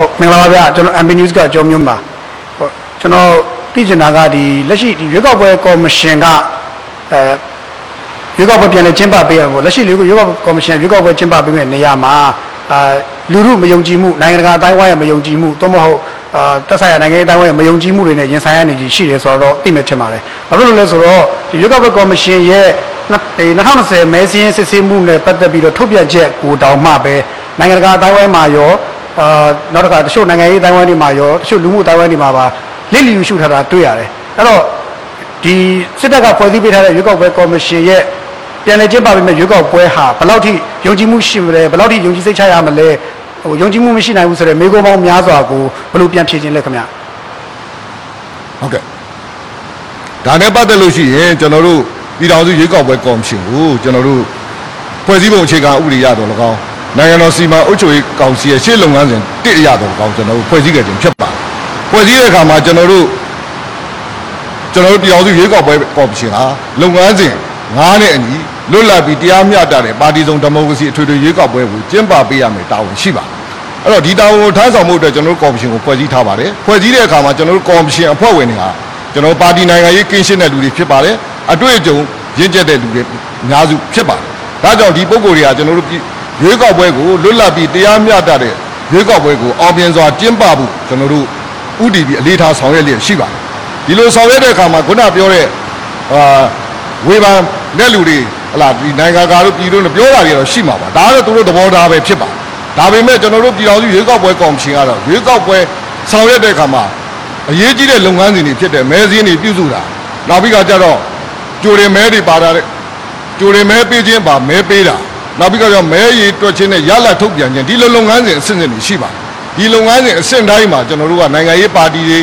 ဟုတ်မင်္ဂလာပါဗျာကျွန်တော် MP News ကကြောမျိုးပါဟုတ်ကျွန်တော်သိချင်တာကဒီလက်ရှိဒီရွေးကောက်ပွဲကော်မရှင်ကအဲရွေးကောက်ပွဲပြန်လည်ကျင်းပပေးရဖို့လက်ရှိရွေးကောက်ပွဲကော်မရှင်ရွေးကောက်ပွဲကျင်းပပေးမယ့်နေရာမှာအာလူမှုမယုံကြည်မှုနိုင်ငံတကာအတိုင်းအဝိုင်းရဲ့မယုံကြည်မှုသို့မဟုတ်အာတက်ဆိုင်ရာနိုင်ငံရေးအတိုင်းအဝိုင်းရဲ့မယုံကြည်မှုတွေနဲ့ရင်ဆိုင်ရနေကြီးရှိတယ်ဆိုတော့သိမယ်ထင်ပါတယ်ဘာဖြစ်လို့လဲဆိုတော့ဒီရွေးကောက်ပွဲကော်မရှင်ရဲ့2020မဲစင်းစစ်ဆေးမှုနဲ့ပတ်သက်ပြီးတော့ထုတ်ပြန်ချက်ကိုတောင်းမှပဲနိုင်ငံတကာအတိုင်းအဝိုင်းမှာရော အာနောက်တစ်ခါတချို့နိုင်ငံရေးတိုင်းဝိုင်းတွေမှာရောတချို့လူမှုတိုင်းဝိုင်းတွေမှာပါလစ်လျူရှုထားတာတွေ့ရတယ်အဲ့တော့ဒီစစ်တပ်ကဖွဲ့စည်းပေးထားတဲ့ရွေးကောက်ပွဲကော်မရှင်ရဲ့ပြန်လည်ကျင်းပပေးမယ့်ရွေးကောက်ပွဲဟာဘယ်လောက်ထိယုံကြည်မှုရှိမလဲဘယ်လောက်ထိယုံကြည်စိတ်ချရမလဲဟိုယုံကြည်မှုမရှိနိုင်ဘူးဆိုတော့မိကုံးပေါင်းများစွာကိုဘယ်လိုပြန်ဖြေခြင်းလဲခင်ဗျဟုတ်ကဲ့ဒါနဲ့ပတ်သက်လို့ရှိရင်ကျွန်တော်တို့ပြည်ထောင်စုရွေးကောက်ပွဲကော်မရှင်ကိုကျွန်တော်တို့ဖွဲ့စည်းပုံအခြေခံဥပဒေရတော့၎င်း နိုင်ငံတော်စီမံအုပ်ချုပ်ရေးကောင်စီရဲ့ရှေ့လုပ်ငန်းစဉ်တစ်အရတော့၎င်းကျွန်တော်တို့ဖွဲ့စည်းခဲ့ခြင်းဖြစ်ပါတယ်ဖွဲ့စည်းတဲ့အခါမှာကျွန်တော်တို့ကျွန်တော်တို့ပြည်ထောင်စုရွေးကောက်ပွဲကော်မရှင်ဟာလုပ်ငန်းစဉ်ငားနဲ့အညီလွတ်လပ်ပြီးတရားမျှတတဲ့ပါတီစုံဒီမိုကရေစီအထွေထွေရွေးကောက်ပွဲကိုကျင်းပပေးရမယ်တာဝန်ရှိပါတယ်အဲ့တော့ဒီတာဝန်ကိုထမ်းဆောင်မှုအတွက်ကျွန်တော်တို့ကော်မရှင်ကိုဖွဲ့စည်းထားပါတယ်ဖွဲ့စည်းတဲ့အခါမှာကျွန်တော်တို့ကော်မရှင်အဖွဲ့ဝင်တွေဟာကျွန်တော်တို့ပါတီနိုင်ငံရေးကင်းရှင်းတဲ့လူတွေဖြစ်ပါတယ်အတွေ့အကြုံရင့်ကျက်တဲ့လူတွေအများစုဖြစ်ပါတယ်ဒါကြောင့်ဒီပုံကိုယ်တွေကကျွန်တော်တို့ပြည် ရွေးကောက်ပွဲကိုလွတ်လပ်ပြီးတရားမျှတတဲ့ရွေးကောက်ပွဲကိုအောင်မြင်စွာကျင်းပဖို့ကျွန်တော်တို့ဥတီပြီးအလေးထားဆောင်ရွက်လျက်ရှိပါတယ်ဒီလိုဆောင်ရွက်တဲ့အခါမှာခုနပြောတဲ့အာဝေဖန်တဲ့လူတွေဟလာဒီနိုင်ငံကာတို့ပြည်တို့နဲ့ပြောတာတွေတော့ရှိမှာပါဒါကတော့သူတို့သဘောထားပဲဖြစ်ပါတယ်ဒါပေမဲ့ကျွန်တော်တို့ပြည်တော်စုရွေးကောက်ပွဲကော်မရှင်ကတော့ရွေးကောက်ပွဲဆောင်ရွက်တဲ့အခါမှာအရေးကြီးတဲ့လုပ်ငန်းစဉ်တွေဖြစ်တဲ့မဲစင်းတွေပြုစုတာနောက်ပြီးတော့ကျတော့ကြိုရင်မဲတွေပါတာတဲ့ကြိုရင်မဲပေးခြင်းပါမဲပေးတာ နောက်ပြီးတော့မဲရည်တွက်ခြင်းနဲ့ရလထုတ်ပြန်ခြင်းဒီလိုလုပ်ငန်းစဉ်အဆင့်ဆင့်တွေရှိပါတယ်ဒီလုပ်ငန်းစဉ်အဆင့်တိုင်းမှာကျွန်တော်တို့ကနိုင်ငံရေးပါတီတွေ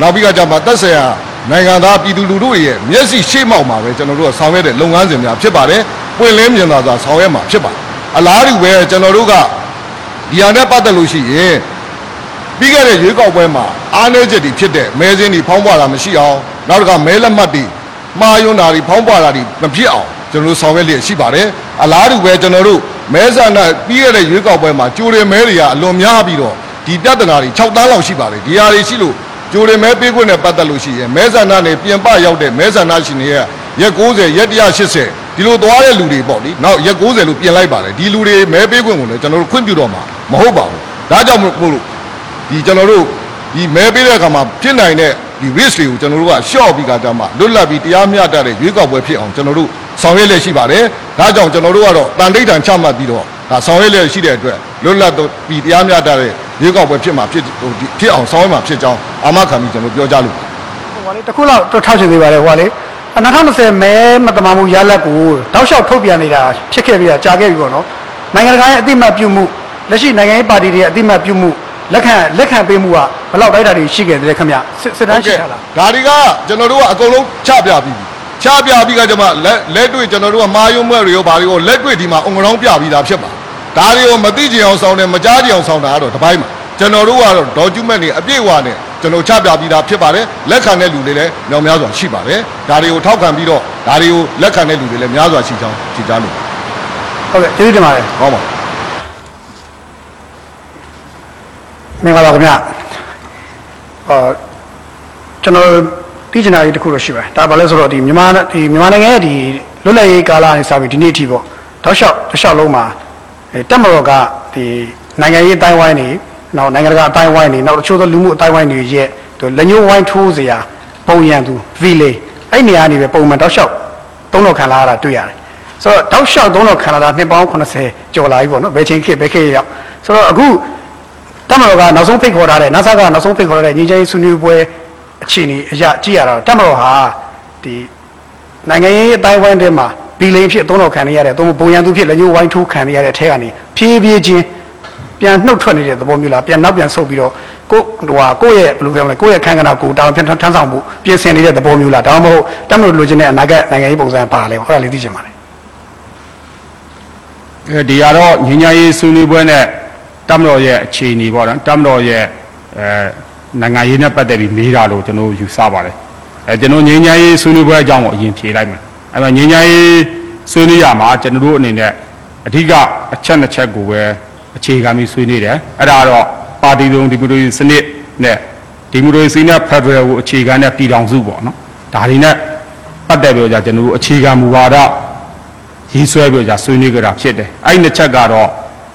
နောက်ပြီးတော့ကျမှသက်ဆိုင်ရာနိုင်ငံသားပြည်သူလူထုတွေရဲ့မျက်စိရှေ့မှောက်မှာပဲကျွန်တော်တို့ကဆောင်ရွက်တဲ့လုပ်ငန်းစဉ်များဖြစ်ပါတယ်ပွင့်လင်းမြင်သာစွာဆောင်ရွက်မှာဖြစ်ပါတယ်အလားတူပဲကျွန်တော်တို့ကဒီဟာနဲ့ပတ်သက်လို့ရှိရင်ပြီးခဲ့တဲ့ရွေးကောက်ပွဲမှာအားနည်းချက်တွေဖြစ်တဲ့မဲစင်းတွေဖောင်းပွားတာမရှိအောင်နောက်တစ်ခါမဲလက်မှတ်တွေမှားယွန်းတာတွေဖောင်းပွားတာတွေမဖြစ်အောင်ကျွန်တော်တို့ဆောင်ရွက်လျက်ရှိပါတယ် အလားတူပဲကျွန်တော်တို့မဲဆန္ဒပြီးခဲ့တဲ့ရွေးကောက်ပွဲမှာကြိုတယ်မဲတွေကအလွန်များပြီးတော့ဒီပြဿနာတွေ6တန်းလောက်ရှိပါတယ်ဒီဟာတွေရှိလို့ကြိုတယ်မဲပေးခွင့်နဲ့ပတ်သက်လို့ရှိရင်မဲဆန္ဒနဲ့ပြင်ပရောက်တဲ့မဲဆန္ဒရှင်တွေရဲ့ရက်90ရက်180ဒီလိုသွားတဲ့လူတွေပေါ့လေနောက်ရက်90လို့ပြင်လိုက်ပါတယ်ဒီလူတွေမဲပေးခွင့်ကိုလည်းကျွန်တော်တို့ခွင့်ပြုတော့မှာမဟုတ်ပါဘူးဒါကြောင့်မို့လို့ဒီကျွန်တော်တို့ဒီမဲပေးတဲ့အခါမှာဖြစ်နိုင်တဲ့ဒီ risk တွေကိုကျွန်တော်တို့ကရှော့ပြီးကတည်းကမှလွတ်လပ်ပြီးတရားမျှတတဲ့ရွေးကောက်ပွဲဖြစ်အောင်ကျွန်တော်တို့ ဆောင်ရွက်လက်ရှိပါတယ်ဒါကြောင့်ကျွန်တော်တို့ကတော့တန်တိတ်တန်ချမှတ်ပြီးတော့ဒါဆောင်ရွက်လက်ရှိတဲ့အတွက်လွတ်လပ်ပြီးတရားမျှတတဲ့ရွေးကောက်ပွဲဖြစ်မှာဖြစ်ဟိုဒီဖြစ်အောင်ဆောင်ရွက်မှာဖြစ်ကြောင်းအာမခံပြီးကျွန်တော်ပြောကြလို့ဟိုကလေတစ်ခုလောက်တော့ထောက်ချင်သေးပါတယ်ဟိုကလေ2020မဲမတမာမှုရလက်ကိုတောက်လျှောက်ထုတ်ပြန်နေတာဖြစ်ခဲ့ပြီးတာကြာခဲ့ပြီပေါ့နော်နိုင်ငံတကာရဲ့အတိမတ်ပြုမှုလက်ရှိနိုင်ငံရေးပါတီတွေရဲ့အတိမတ်ပြုမှုလက်ခံလက်ခံပေးမှုကဘယ်လောက်တိုက်တာတွေရှိခဲ့တယ်ခင်ဗျစစ်စစ်တမ်းရှိထားလားဒါတွေကကျွန်တော်တို့ကအကုန်လုံးချပြပြီးပြီ ချပြပြီးကကျွန်မလက်လက်တွေ့ကျွန်တော်တို့ကမာယုံမဲ့တွေရောဘာတွေရောလက်တွေ့ဒီမှာအုံကလောင်းပြပြီးသားဖြစ်ပါဒါတွေကိုမသိကြအောင်ဆောင်တယ်မကြားကြအောင်ဆောင်တာကတော့တစ်ပိုင်းပါကျွန်တော်တို့ကတော့ document တွေအပြည့်အဝနဲ့ကျွန်တော်ချပြပြီးသားဖြစ်ပါတယ်လက်ခံတဲ့လူတွေလည်းမြောင်များစွာရှိပါတယ်ဒါတွေကိုထောက်ခံပြီးတော့ဒါတွေကိုလက်ခံတဲ့လူတွေလည်းများစွာရှိကြောင်းဖြေကြားလို့ဟုတ်ကဲ့ကျေးဇူးတင်ပါတယ်ဟောပါမင်္ဂလာပါခင်ဗျအာကျွန်တော် သိချင်တာလေးတစ်ခုတော့ရှိပါတယ်ဒါဘာလဲဆိုတော့ဒီမြန်မာဒီမြန်မာနိုင်ငံရဲ့ဒီလွတ်လပ်ရေးကာလနဲ့စပြီးဒီနေ့အထိပေါ့တောက်လျှောက်တစ်လျှောက်လုံးမှာအဲတက်မတော်ကဒီနိုင်ငံရေးအတိုင်းဝိုင်းနေနောက်နိုင်ငံတကာအတိုင်းဝိုင်းနေနောက်တချို့သောလူမှုအတိုင်းဝိုင်းတွေရဲ့သူလက်ညှိုးဝိုင်းထိုးစရာပုံရံသူ village အဲ့နေရာနေပဲပုံမှန်တောက်လျှောက်သုံးတော့ခံလာရတာတွေ့ရတယ်ဆိုတော့တောက်လျှောက်သုံးတော့ခံလာတာနှစ်ပေါင်း80ကျော်လာပြီပေါ့နော်ဘယ်ချိန်ခေတ်ဘယ်ခေတ်ရောက်ဆိုတော့အခုတမတော်ကနောက်ဆုံးဖိတ်ခေါ်ထားတဲ့ NASA ကနောက်ဆုံးဖိတ်ခေါ်ထားတဲ့ညီချင်းဆွေးနွေးပွဲ အခြေအနေအရာကြည့်ရတာတမတော်ဟာဒီနိုင်ငံရေးအတိုင်းဝိုင်းထဲမှာဘီလိန်ဖြစ်သုံးတော်ခံနေရတဲ့သုံးပုံရန်သူဖြစ်လက်ညှိုးဝိုင်းထိုးခံနေရတဲ့အထက်ကနေဖြည်းဖြည်းချင်းပြန်နှုတ်ထွက်နေတဲ့သဘောမျိုးလားပြန်နောက်ပြန်ဆုတ်ပြီးတော့ကိုဟိုဟာကိုယ့်ရဲ့ဘယ်လိုပြောမလဲကိုယ့်ရဲ့ခန္ဓာကိုယ်တာဝန်ထမ်းထမ်းဆောင်မှုပြင်ဆင်နေတဲ့သဘောမျိုးလားဒါမှမဟုတ်တမတော်လိုချင်တဲ့အနာဂတ်နိုင်ငံရေးပုံစံပါလဲဟောတာလေးသိချင်ပါတယ်အဲဒီကတော့ညီညာရေးဆွေးနွေးပွဲနဲ့တမတော်ရဲ့အခြေအနေပေါ့နော်တမတော်ရဲ့အဲ နိုင်ငံရေးနဲ့ပတ်သက်ပြီးမေးတာလို့ကျွန်တော်ယူဆပါတယ်အဲကျွန်တော်ညီညာရေးဆွေးနွေးပွဲအကြောင်းကိုအရင်ဖြေလိုက်မယ်အဲမှာညီညာရေးဆွေးနွေးရမှာကျွန်တော်တို့အနေနဲ့အဓိကအချက်နှစ်ချက်ကိုပဲအခြေခံပြီးဆွေးနွေးတယ်အဲ့ဒါကတော့ပပါတီစုံဒီမိုကရေစီစနစ်နဲ့ဒီမိုကရေစီနဲ့ဖက်ဒရယ်ကိုအခြေခံတဲ့ပြည်ထောင်စုပေါ့နော်ဒါတွေနဲ့ပတ်သက်ပြီးတော့ကျွန်တော်တို့အခြေခံမူဝါဒရေးဆွဲပြီးတော့ဆွေးနွေးကြတာဖြစ်တယ်အဲ့ဒီနှစ်ချက်ကတော့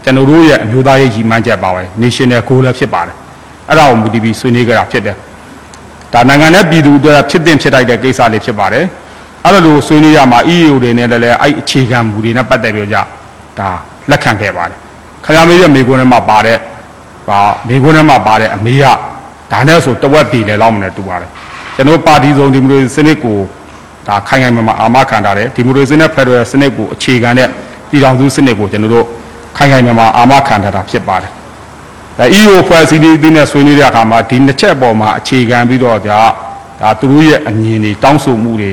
ကျွန်တော်တို့ရဲ့အမျိုးသားရေးရည်မှန်းချက်ပါပဲ national goal လည်းဖြစ်ပါတယ် အဲ့ဒါကိုမူတည်ပြီးဆွေးနွေးကြတာဖြစ်တယ်ဒါနိုင်ငံနဲ့ပြည်သူအတွက်ဖြစ်တင်ဖြစ်တိုက်တဲ့ကိစ္စလေးဖြစ်ပါတယ်အဲ့လိုလိုဆွေးနွေးရမှာ EU တွေနဲ့လည်းအဲ့အခြေခံမူတွေနဲ့ပတ်သက်ပြီးတော့ကြဒါလက်ခံခဲ့ပါတယ်ခင်ဗျားမေးတဲ့မိကွန်းထဲမှာပါတဲ့ဟာမိကွန်းထဲမှာပါတဲ့အမေကဒါနဲ့ဆိုတဝက်ပြည်လေလောက်မနဲ့တူပါတယ်ကျွန်တော်ပါတီစုံဒီမိုကရေစီစနစ်ကိုဒါခိုင်ခိုင်မာမာအာမခံထားတယ်ဒီမိုကရေစီနဲ့ဖက်ဒရယ်စနစ်ကိုအခြေခံတဲ့ပြည်ထောင်စုစနစ်ကိုကျွန်တော်တို့ခိုင်ခိုင်မာမာအာမခံထားတာဖြစ်ပါတယ် ဒါ EU ဖွဲ့စည်းရေးအသင်းနဲ့ဆွေးနွေးတဲ့အခါမှာဒီနှစ်ချက်ပေါ်မှာအခြေခံပြီးတော့ကြာဒါသူတို့ရဲ့အမြင်တွေတောင်းဆိုမှုတွေ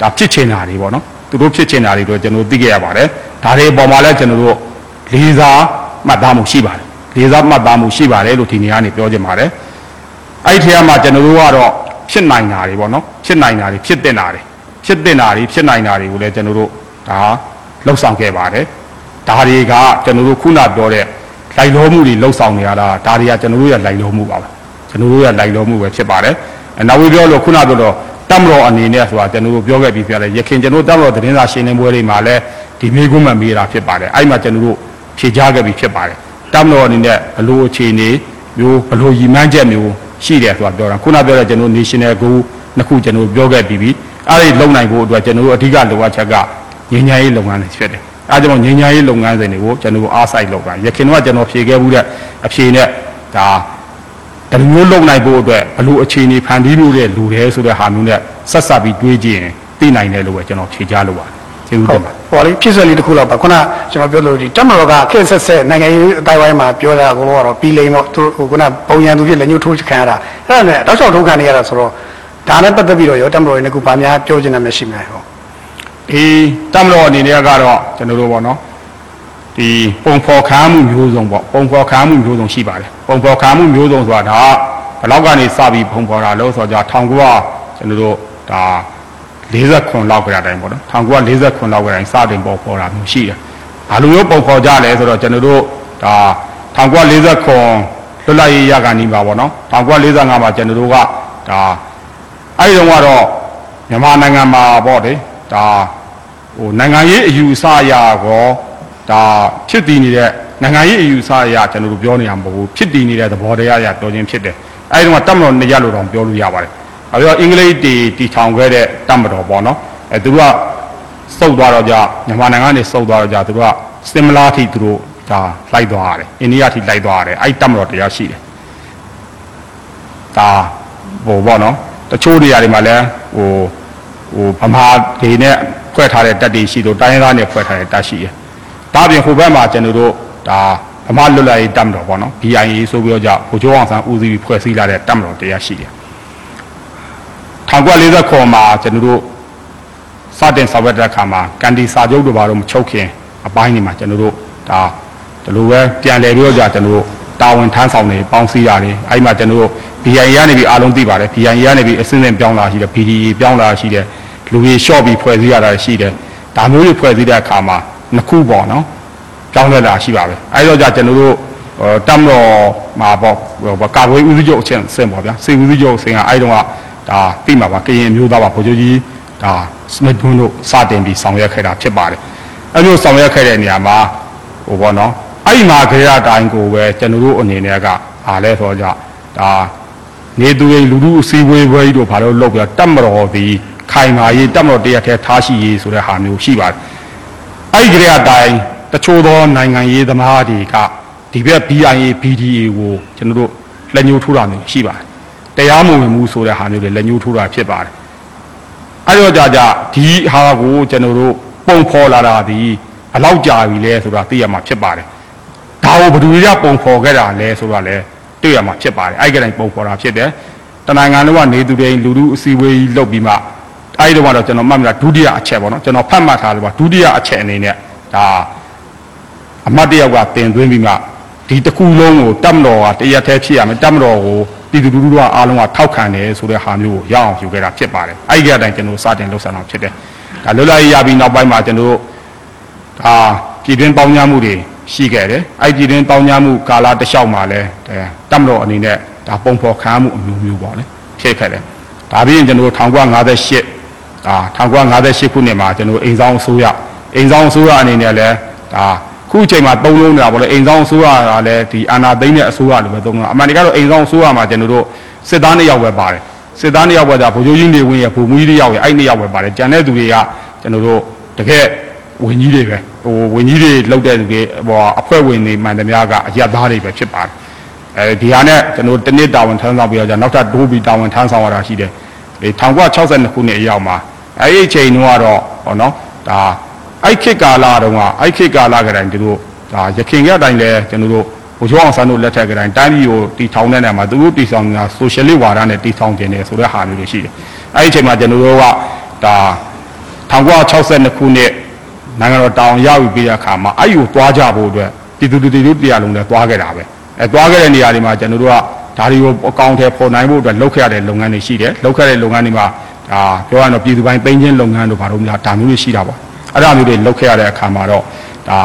ဒါဖြစ်ချင်တာတွေပေါ့နော်သူတို့ဖြစ်ချင်တာတွေတော့ကျွန်တော်သိခဲ့ရပါတယ်ဒါတွေပေါ်မှာလည်းကျွန်တော်တို့လေးစားမှတ်သားမှုရှိပါတယ်လေးစားမှတ်သားမှုရှိပါတယ်လို့ဒီနေရာကနေပြောချင်ပါတယ်အဲ့ဒီထဲမှာကျွန်တော်တို့ကတော့ဖြစ်နိုင်တာတွေပေါ့နော်ဖြစ်နိုင်တာတွေဖြစ်တင်တာတွေဖြစ်တင်တာတွေဖြစ်နိုင်တာတွေကိုလည်းကျွန်တော်တို့ဒါလှုပ်ဆောင်ခဲ့ပါတယ်ဒါတွေကကျွန်တော်တို့ခုနပြောတဲ့ လိုက်လောမှုတွေလှုပ်ဆောင်နေရတာဒါတွေကကျွန်တော်တို့ရဲ့လိုက်လောမှုပါပဲကျွန်တော်တို့ရဲ့လိုက်လောမှုပဲဖြစ်ပါတယ်အနောက်ဝေပြောလို့ခုနပြောတော့တမတော်အနေနဲ့ဆိုတာကျွန်တော်တို့ပြောခဲ့ပြီးပြတယ်ရခင်ကျွန်တော်တို့တမတော်သတင်းစာရှင်းလင်းပွဲတွေမှာလည်းဒီမိကုန်းမှမေးတာဖြစ်ပါတယ်အဲ့မှာကျွန်တော်တို့ဖြေကြားခဲ့ပြီးဖြစ်ပါတယ်တမတော်အနေနဲ့ဘလို့အခြေအနေမျိုးဘလို့ရည်မှန်းချက်မျိုးရှိတယ်ဆိုတာပြောတာခုနပြောတဲ့ကျွန်တော် national goal နှစ်ခုကျွန်တော်ပြောခဲ့ပြီးပြီအဲ့ဒီလုံနိုင်ဖို့အတွက်ကျွန်တော်တို့အဓိကလိုအပ်ချက်ကငြိမ်းချမ်းရေးလုပ်ငန်းတွေဖြစ်တယ် အဲဒါကြောင့်ငြိမ်းချမ်းရေးလုပ်ငန်းစဉ်တွေကိုကျွန်တော်တို့အားစိုက်လုပ်တာရခင်တော့ကျွန်တော်ဖြေခဲ့မှုတဲ့အဖြေနဲ့ဒါတမျိုးလုပ်နိုင်ဖို့အတွက်ဘလို့အခြေအနေဖန်တီးမှုတဲ့လူတယ်ဆိုတဲ့ဟာမျိုးနဲ့ဆက်ဆက်ပြီးတွေးကြည့်ရင်သိနိုင်တယ်လို့ပဲကျွန်တော်ဖြေကြားလို့ပါတယ်ကျေးဇူးဟုတင်တ်ပါတယ်ဟောလေဖြစ်ဆက်လေးတစ်ခုလောက်ပါခုနကျွန်တော်ပြောလို့ဒီတက်မတော်ကခက်ဆက်ဆက်နိုင်ငံရေးအတိုင်းဝိုင်းမှာပြောတာကတော့ပြီးလိမ့်တော့သူဟိုခုနပုံရံသူဖြစ်လက်ညှိုးထိုးခံရတာအဲ့ဒါနဲ့တောက်လျှောက်ထိုးခံနေရတာဆိုတော့ဒါနဲ့ပတ်သက်ပြီးတော့ရောတက်မတော်ရဲ့ခုဗာများပြောချင်တယ်မရှိမလားဟော ဒီတမတော်အနေနဲ့ကတော့ကျွန်တော်တို့ပေါ့နော်ဒီပုံဖော်ခံမှုမျိုးစုံပေါ့ပုံဖော်ခံမှုမျိုးစုံရှိပါတယ်ပုံဖော်ခံမှုမျိုးစုံဆိုတာဒါဘယ်လောက်ကနေစပြီးပုံဖော်တာလို့ဆိုတော့1900ကျွန်တော်တို့ဒါ49လောက်ကရာတိုင်းပေါ့နော်1949လောက်ကရာတိုင်းစတင်ပုံဖော်တာမျိုးရှိတယ်ဘာလိုမျိုးပုံဖော်ကြလဲဆိုတော့ကျွန်တော်တို့ဒါ1949လွတ်လပ်ရေးရကန်နီးပါပေါ့နော်1945မှာကျွန်တော်တို့ကဒါအဲ့ဒီတော့ကတော့မြန်မာနိုင်ငံမှာပေါ့လေ ဒါဟိုနိုင်ငံရေးအယူအဆအရာကောဒါဖြစ်တည်နေတဲ့နိုင်ငံရေးအယူအဆအရာကျွန်တော်တို့ပြောနေရမှာမဟုတ်ဘူးဖြစ်တည်နေတဲ့သဘောတရားအရာပြောခြင်းဖြစ်တယ်အဲဒီတော့တတ်မတော်နှစ်ရက်လို့တော့ပြောလို့ရပါတယ်။အဲတော့အင်္ဂလိပ်တီတီထောင်ခဲ့တဲ့တတ်မတော်ပေါ့နော်။အဲသူတို့ကစုပ်သွားတော့ကြမြန်မာနိုင်ငံကနေစုပ်သွားတော့ကြသူတို့ကစင်မလာထိသူတို့ဒါလိုက်သွားရတယ်။အိန္ဒိယထိလိုက်သွားရတယ်။အဲဒီတတ်မတော်တရားရှိတယ်။ဒါဟိုပေါ့နော်တချို့နေရာတွေမှာလည်းဟို ဟိုဗမာတွေနဲ့ဖွဲ့ထားတဲ့တပ်တွေရှိတော့တိုင်းရင်းသားနဲ့ဖွဲ့ထားတဲ့တပ်ရှိတယ်။ဒါပြင်ဟိုဘက်မှာကျွန်တော်တို့ဒါဗမာလွတ်လပ်ရေးတပ်မတော်ပေါ့နော် BIA ဆိုပြီးတော့ကြဘိုလ်ချုပ်အောင်ဆန်းဦးစီးပြီးဖွဲ့စည်းလာတဲ့တပ်မတော်တရားရှိတယ်။1940ခုမှာကျွန်တော်တို့စတင်ဆောင်ရွက်တဲ့အခါမှာကန်ဒီစာချုပ်တို့ဘာလို့မချုပ်ခင်အပိုင်းတွေမှာကျွန်တော်တို့ဒါဒီလိုပဲပြန်လည်ပြီးတော့ကြကျွန်တော်တို့တာဝန်ထမ်းဆောင်နေပေါင်းစည်းရတယ်အဲ့ဒီမှာကျွန်တော်တို့ BIA ကနေပြီးအားလုံးသိပါတယ် BIA ကနေပြီးအစင်းစင်းပြောင်းလာရှိတယ် BDA ပြောင်းလာရှိတယ် လူကြီးလျှော့ပြီးဖွဲ့စည်းရတာရှိတယ်ဒါမျိုးတွေဖွဲ့စည်းတဲ့အခါမှာနှစ်ခုပေါ့နော်ပြောင်းလဲလာရှိပါပဲအဲ့တော့ကြကျွန်တော်တို့ဟိုတမ်တော်မှာပေါ့ဟိုကာကွယ်ဦးစီးချုပ်အချင်းစင်ပေါ့ဗျာစေဦးစီးချုပ်အချင်းကအဲ့တုန်းကဒါသိမှာပါကရင်အမျိုးသားပါဗိုလ်ချုပ်ကြီးဒါစမစ်ဘွန်းတို့စတင်ပြီးဆောင်ရွက်ခဲ့တာဖြစ်ပါတယ်အဲ့လိုဆောင်ရွက်ခဲ့တဲ့နေရာမှာဟိုပေါ့နော်အဲ့ဒီမှာခေရတိုင်းကိုပဲကျွန်တော်တို့အနေနဲ့ကအားလဲဆိုကြဒါနေသူရင်လူလူအစည်းအဝေးပွဲကြီးတို့ဘာလို့လုပ်ပြတတ်မတော်ဒီ ခိုင်မာရေးတတ်မတော်တရားထဲထားရှိရေးဆိုတဲ့ဟာမျိုးရှိပါတယ်အဲ့ဒီခေရတိုင်းတချို့သောနိုင်ငံရေးသမားတွေကဒီဘက် BIA BDA ကိုကျွန်တော်တို့လက်ညှိုးထိုးတာမျိုးရှိပါတယ်တရားမဝင်မှုဆိုတဲ့ဟာမျိုးတွေလက်ညှိုးထိုးတာဖြစ်ပါတယ်အဲ့တော့ကြာကြာဒီဟာကိုကျွန်တော်တို့ပုံဖော်လာတာဒီဘယ်လောက်ကြာပြီလဲဆိုတာသိရမှာဖြစ်ပါတယ်။ဒါကိုဘယ်သူတွေကပုံဖော်ခဲ့တာလဲဆိုတာလဲတွေ့ရမှာဖြစ်ပါတယ်။အဲ့ဒီကတိုင်းပုံဖော်တာဖြစ်တယ်။တနိုင်ငံလုံးကနေသူတွေလူလူအစည်းအဝေးကြီးလုပ်ပြီးမှ အဲ့ဒီတော့ကတော့ကျွန်တော်မှတ်မိတာဒုတိယအချက်ပေါ့နော်ကျွန်တော်ဖတ်မှတ်ထားလို့ပါဒုတိယအချက်အနေနဲ့ဒါအမတ်တယောက်ကတင်သွင်းပြီးမှဒီတစ်ခုလုံးကိုတတ်မတော်ကတရက်တည်းဖြစ်ရမယ်တတ်မတော်ကိုပြည်သူလူထုကအားလုံးကထောက်ခံတယ်ဆိုတဲ့ဟာမျိုးကိုရအောင်ယူခဲ့တာဖြစ်ပါတယ်အဲ့ဒီကအတိုင်းကျွန်တော်စတင်လှုပ်ဆောင်တာဖြစ်တယ်ဒါလွတ်လပ်ရေးရပြီးနောက်ပိုင်းမှာကျွန်တော်တို့ဒါပြည်တွင်းပေါင်းများမှုတွေရှိခဲ့တယ်အဲ့ဒီတင်တောင်းကြမှုကာလတစ်လျှောက်မှာလဲအဲတပ်မတော်အနေနဲ့ဒါပုံဖော်ခံရမှုအမျိုးမျိုးပေါ့လေဖြစ်ခဲ့တယ်ဒါပြီးရင်ကျွန်တော်1958 အာ1958ခုနှစ်မှာကျွန်တော်အိမ်ဆောင်အစိုးရအိမ်ဆောင်အစိုးရအနေနဲ့လဲဒါခုအချိန်မှာသုံးလုံးနေတာပေါ့လေအိမ်ဆောင်အစိုးရကလည်းဒီအာဏာသိမ်းတဲ့အစိုးရလိုပဲသုံးတာအမှန်တကယ်တော့အိမ်ဆောင်အစိုးရမှာကျွန်တော်တို့စစ်သားနှစ်ယောက်ပဲပါတယ်စစ်သားနှစ်ယောက်ပဲဒါဗိုလ်ချုပ်ကြီးနေဝင်ရဗိုလ်မှူးကြီးတစ်ယောက်ရအဲ့နှစ်ယောက်ပဲပါတယ်ကျန်တဲ့သူတွေကကျွန်တော်တို့တကယ်ဝင်ကြီးတွေပဲဟိုဝင်ကြီးတွေလောက်တဲ့သူတွေဟိုအဖွဲ့ဝင်တွေမှန်သမျှကအရက်သားတွေပဲဖြစ်ပါတယ်အဲဒီဟာနဲ့ကျွန်တော်တနစ်တာဝန်ထမ်းဆောင်ပြီးတော့じゃနောက်ထပ်ဒိုးပြီးတာဝန်ထမ်းဆောင်ရတာရှိတယ် ဒီ1962ခုနှစ်အရောက်မှာအဲ့ဒီအချိန်တုန်းကတော့ဟောနော်ဒါအဲ့ခေတ်ကာလတုန်းကအဲ့ခေတ်ကာလကတည်းကသူတို့ဒါရခင်ကအတိုင်းလဲကျွန်တော်တို့ဘုရားအောင်ဆန်းတို့လက်ထက်ကတိုင်းတိုင်းပြည်ကိုတီထောင်တဲ့နေရာမှာသူတို့တီဆောင်နေတာဆိုရှယ်လစ်ဝါဒနဲ့တီထောင်ခြင်းတယ်ဆိုတဲ့ဟာမျိုးတွေရှိတယ်အဲ့ဒီအချိန်မှာကျွန်တော်တို့ကဒါ1962ခုနှစ်နိုင်ငံတော်တောင်ရောက်ပြီးတဲ့အခါမှာအဲ့ယူသွားကြဖို့အတွက်ပြည်သူလူထုတို့တရားလုံးလည်းသွားခဲ့တာပဲအဲသွားခဲ့တဲ့နေရာတွေမှာကျွန်တော်တို့က ဒါတွေကိုအကောင့်ထဲပေါ်နိုင်ဖို့အတွက်လုပ်ခဲ့ရတဲ့လုပ်ငန်းတွေရှိတယ်လုပ်ခဲ့တဲ့လုပ်ငန်းတွေမှာဒါပြောရရင်တော့ပြည်သူပိုင်းပိန်းချင်းလုပ်ငန်းတို့ဘာလို့များဒါမျိုးတွေရှိတာပေါ့အဲ့ဒါမျိုးတွေလုပ်ခဲ့ရတဲ့အခါမှာတော့ဒါ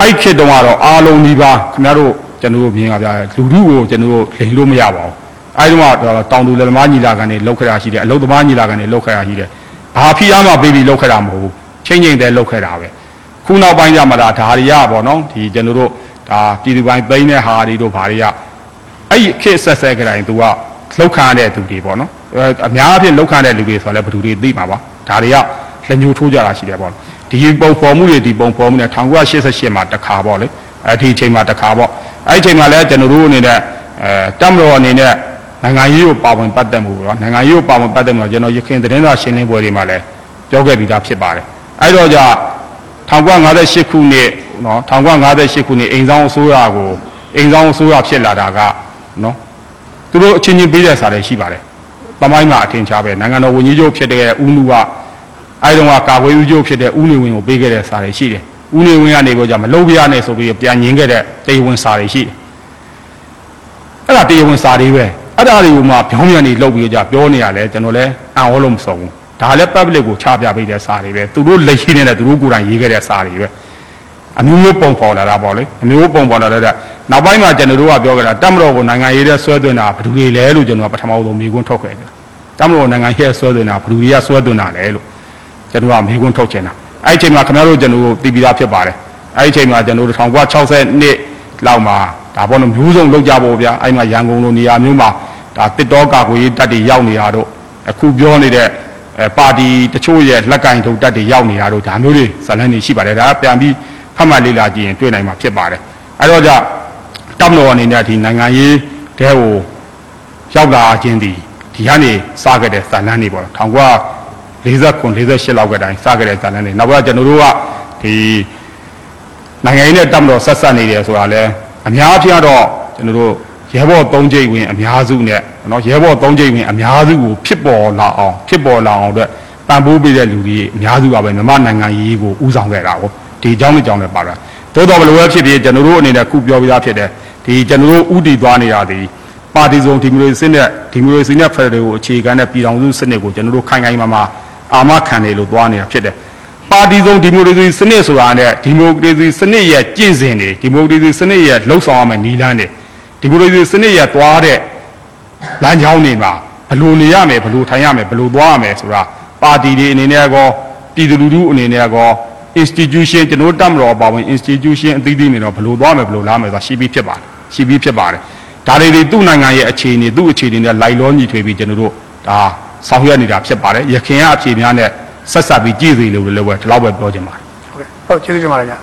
အဲ့ခေတ်တုန်းကတော့အားလုံးဒီပါခင်ဗျားတို့ကျွန်တော်တို့မြင်ကြပြလူထုကိုကျွန်တော်တို့လိန်လို့မရပါဘူးအဲဒီတော့တောင်သူလက်သမားညီလာခံတွေလောက်ခရရှိတယ်အလုသမားညီလာခံတွေလောက်ခရရှိတယ်ဘာဖိအားမှပေးပြီးလောက်ခရမဟုတ်ဘူးချင်းချင်းတဲ့လောက်ခရတာပဲခုနောက်ပိုင်းကျမှဒါဓာရီရပေါ့နော်ဒီကျွန်တော်တို့ဒါပြည်သူပိုင်းသိမ်းတဲ့ဟာတွေတို့ဘာတွေက အဲ့ဒီခေတ်ဆက်ဆက်ကတိုင်းသူကလောက်ခံရတဲ့သူတွေပေါ့နော်အများအပြားလောက်ခံတဲ့လူတွေဆိုတော့လည်းဘယ်သူတွေသိမှာပါဒါတွေကလက်ညှိုးထိုးကြတာရှိတယ်ပေါ့ဒီပုံဖော်မှုတွေဒီပုံဖော်မှုတွေ1988မှာတစ်ခါပေါ့လေအဲ့ဒီအချိန်မှာတစ်ခါပေါ့အဲ့ဒီအချိန်မှာလည်းကျွန်တော်တို့အနေနဲ့အဲတမတော်အနေနဲ့နိုင်ငံရေးကိုပါဝင်ပတ်သက်မှုပေါ့နိုင်ငံရေးကိုပါဝင်ပတ်သက်မှုကျွန်တော်ရခိုင်သတင်းစာရှင်းလင်းပွဲတွေမှာလည်းပြောခဲ့ပြီးသားဖြစ်ပါတယ်အဲ့တော့じゃ1958ခုနှစ်နော်1958ခုနှစ်အိမ်ဆောင်အစိုးရကိုအိမ်ဆောင်အစိုးရဖြစ်လာတာက နော်သူတို့အချင်းချင်းပေးတဲ့စာတွေရှိပါတယ်။တမိုင်းမှာအထင်ရှားပဲနိုင်ငံတော်ဝန်ကြီးချုပ်ဖြစ်တဲ့ဦးနုကအဲဒီတော့ကကာကွယ်ဦးချုပ်ဖြစ်တဲ့ဦးနေဝင်းကိုပေးခဲ့တဲ့စာတွေရှိတယ်။ဦးနေဝင်းကနေပြီးတော့မလုပ်ပြရနဲ့ဆိုပြီးပြန်ညင်ခဲ့တဲ့တရားဝင်စာတွေရှိတယ်။အဲ့ဒါတရားဝင်စာတွေပဲ။အဲ့ဒါတွေကိုမှပြောင်းပြန်နေလုပ်ပြီးကြပြောနေရလဲကျွန်တော်လဲအံ့ဩလို့မဆုံးဘူး။ဒါလည်း public ကိုချပြပေးတဲ့စာတွေပဲ။သူတို့လက်ရှိနေတဲ့သူတို့ကိုယ်တိုင်ရေးခဲ့တဲ့စာတွေပဲ။အမျိုးမျိုးပုံဖော်လာတာပေါ့လေ။အမျိုးမျိုးပုံဖော်လာတဲ့ နောက်ပိုင်းမှာကျွန်တော်တို့ကပြောကြတာတမတော်ကိုနိုင်ငံရေးတဲ့ဆွဲသွင်းတာဘယ်သူတွေလဲလို့ကျွန်တော်ကပထမဆုံးမေးခွန်းထုတ်ခဲ့တယ်။တမတော်နိုင်ငံရေးဆွဲသွင်းတာဘယ်သူတွေကဆွဲသွင်းတာလဲလို့ကျွန်တော်ကမေးခွန်းထုတ်ချင်တာ။အဲ့ဒီအချိန်မှာခင်ဗျားတို့ကျွန်တော်တို့တည်ပြီးသားဖြစ်ပါတယ်။အဲ့ဒီအချိန်မှာကျွန်တော်တို့1960နှစ်လောက်မှာဒါပေါ်လို့မျိုးစုံလောက်ကြဖို့ဗျာ။အဲ့မှာရန်ကုန်လိုနေရာမျိုးမှာဒါတစ်တော်ကာကွယ်ရေးတပ်တွေရောက်နေတာတို့အခုပြောနေတဲ့အဲပါတီတချို့ရဲ့လက်ကင်ထုတ်တပ်တွေရောက်နေတာတို့ဒါမျိုးတွေဇလန်းတွေရှိပါတယ်ဒါကပြန်ပြီးဖတ်မှတ်လေ့လာကြည့်ရင်တွေ့နိုင်မှာဖြစ်ပါတယ်။အဲ့တော့じゃ တပ်မတော်အနေနဲ့ဒီနိုင်ငံရေးတဲကိုရောက်လာခြင်းဒီဒီကနေစခဲ့တဲ့ဇာလန်းတွေပေါ့1949 48လောက်ကတိုင်းစခဲ့တဲ့ဇာလန်းတွေနောက်ကကျွန်တော်တို့ကဒီနိုင်ငံရေးနဲ့တပ်မတော်ဆက်ဆက်နေတယ်ဆိုတာလဲအများအပြားတော့ကျွန်တော်တို့ရဲဘော်၃ကြိမ်ဝင်အများစုနဲ့နော်ရဲဘော်၃ကြိမ်ဝင်အများစုကိုဖြစ်ပေါ်လာအောင်ဖြစ်ပေါ်လာအောင်အတွက်တန်ဖိုးပေးတဲ့လူတွေအများစုကပဲမြန်မာနိုင်ငံရေးကိုဥဆောင်ခဲ့တာကိုဒီအကြောင်းလေးကြောင့်လည်းပါတာသို့တော်ဘယ်လိုပဲဖြစ်ဖြစ်ကျွန်တော်တို့အနေနဲ့ခုပြောပြသားဖြစ်တယ် ဒီကျွန်တော်တို့ဥတီသွားနေတာဒီပါတီစုံဒီမိုကရေစီနဲ့ဒီမိုကရေစီနဲ့ဖက်ဒရယ်ကိုအခြေခံတဲ့ပြည်ထောင်စုစနစ်ကိုကျွန်တော်တို့ခိုင်ခိုင်မာမာအာမခံတယ်လို့သွားနေတာဖြစ်တယ်ပါတီစုံဒီမိုကရေစီစနစ်ဆိုတာနဲ့ဒီမိုကရေစီစနစ်ရဲ့ကျင့်စဉ်တွေဒီမိုကရေစီစနစ်ရဲ့လှုပ်ဆောင်ရမယ့်နည်းလမ်းတွေဒီမိုကရေစီစနစ်ရဲ့သွားတဲ့လမ်းကြောင်းတွေမှာဘယ်လိုနေရမယ်ဘယ်လိုထိုင်ရမယ်ဘယ်လိုသွားရမယ်ဆိုတာပါတီတွေအနေနဲ့ကောပြည်သူလူထုအနေနဲ့ကော institution ကျွန်တော်တက်မတော်ပါဝင် institution အသီးသီးနေတော့ဘယ်လိုသွားမယ်ဘယ်လိုလာမယ်ဆိုတာရှိပြီးဖြစ်ပါတယ် ရှိပြီးဖြစ်ပါတယ်ဒါတွေတွေသူ့နိုင်ငံရဲ့အခြေအနေသူ့အခြေအနေနဲ့လိုက်လောညီထွေပြီးကျွန်တော်တို့ဒါဆောင်ရွက်နေတာဖြစ်ပါတယ်ရခင်ကအဖြေများနဲ့ဆက်ဆက်ပြီးကြည့်စီလို့လည်းပဲဒီလောက်ပဲပြောချင်ပါတယ်ဟုတ်ကဲ့ဟုတ်ကျေးဇူးတင်ပါတယ်ဗျာ